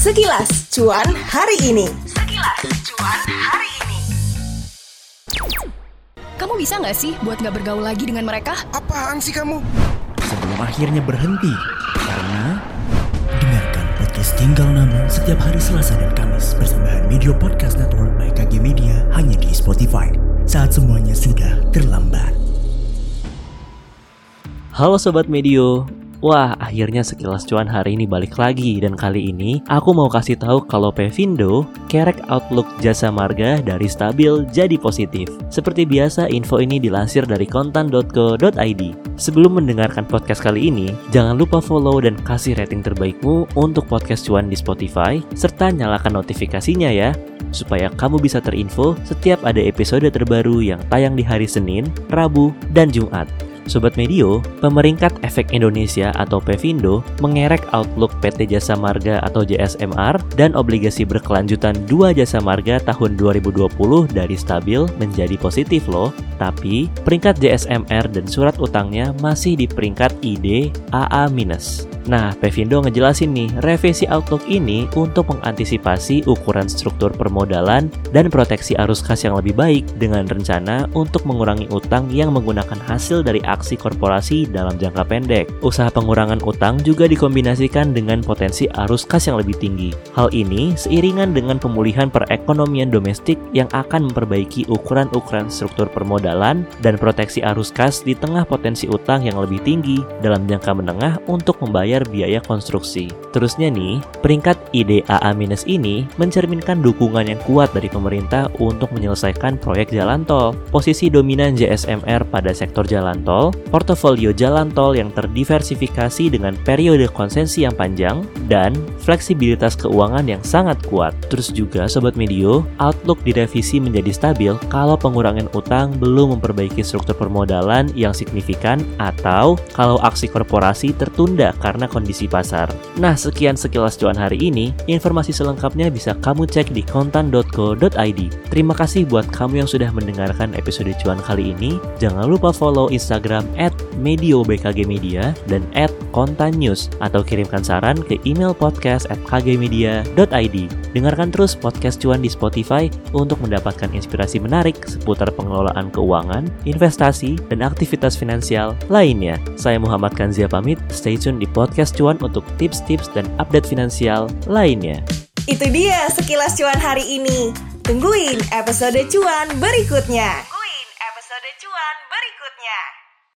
Sekilas cuan hari ini. Sekilas cuan hari ini. Kamu bisa nggak sih buat nggak bergaul lagi dengan mereka? Apaan sih kamu? sebelum akhirnya berhenti karena dengarkan podcast tinggal nama setiap hari Selasa dan Kamis bersama Media Podcast Network by KG Media hanya di Spotify saat semuanya sudah terlambat. Halo Sobat Medio, Wah, akhirnya sekilas cuan hari ini balik lagi dan kali ini aku mau kasih tahu kalau Pevindo kerek outlook jasa marga dari stabil jadi positif. Seperti biasa, info ini dilansir dari kontan.co.id. Sebelum mendengarkan podcast kali ini, jangan lupa follow dan kasih rating terbaikmu untuk podcast cuan di Spotify serta nyalakan notifikasinya ya supaya kamu bisa terinfo setiap ada episode terbaru yang tayang di hari Senin, Rabu, dan Jumat. Sobat Medio, pemeringkat efek Indonesia atau Pevindo mengerek outlook PT Jasa Marga atau JSMR dan obligasi berkelanjutan dua jasa marga tahun 2020 dari stabil menjadi positif loh. Tapi, peringkat JSMR dan surat utangnya masih di peringkat ID AA-. Nah, Pevindo ngejelasin nih, revisi Outlook ini untuk mengantisipasi ukuran struktur permodalan dan proteksi arus kas yang lebih baik dengan rencana untuk mengurangi utang yang menggunakan hasil dari aksi korporasi dalam jangka pendek. Usaha pengurangan utang juga dikombinasikan dengan potensi arus kas yang lebih tinggi. Hal ini seiringan dengan pemulihan perekonomian domestik yang akan memperbaiki ukuran-ukuran struktur permodalan dan proteksi arus kas di tengah potensi utang yang lebih tinggi dalam jangka menengah untuk membayar membayar biaya konstruksi. Terusnya nih, peringkat IDAA- ini mencerminkan dukungan yang kuat dari pemerintah untuk menyelesaikan proyek jalan tol. Posisi dominan JSMR pada sektor jalan tol, portofolio jalan tol yang terdiversifikasi dengan periode konsensi yang panjang, dan fleksibilitas keuangan yang sangat kuat. Terus juga Sobat Medio, outlook direvisi menjadi stabil kalau pengurangan utang belum memperbaiki struktur permodalan yang signifikan atau kalau aksi korporasi tertunda karena karena kondisi pasar. Nah, sekian sekilas cuan hari ini. Informasi selengkapnya bisa kamu cek di kontan.co.id. Terima kasih buat kamu yang sudah mendengarkan episode cuan kali ini. Jangan lupa follow Instagram at Medio BKG Media dan at Kontan News atau kirimkan saran ke email podcast at kgmedia.id. Dengarkan terus podcast cuan di Spotify untuk mendapatkan inspirasi menarik seputar pengelolaan keuangan, investasi, dan aktivitas finansial lainnya. Saya Muhammad Kanzia pamit, stay tune di podcast cuan untuk tips-tips dan update finansial lainnya. Itu dia sekilas cuan hari ini. Tungguin episode cuan berikutnya.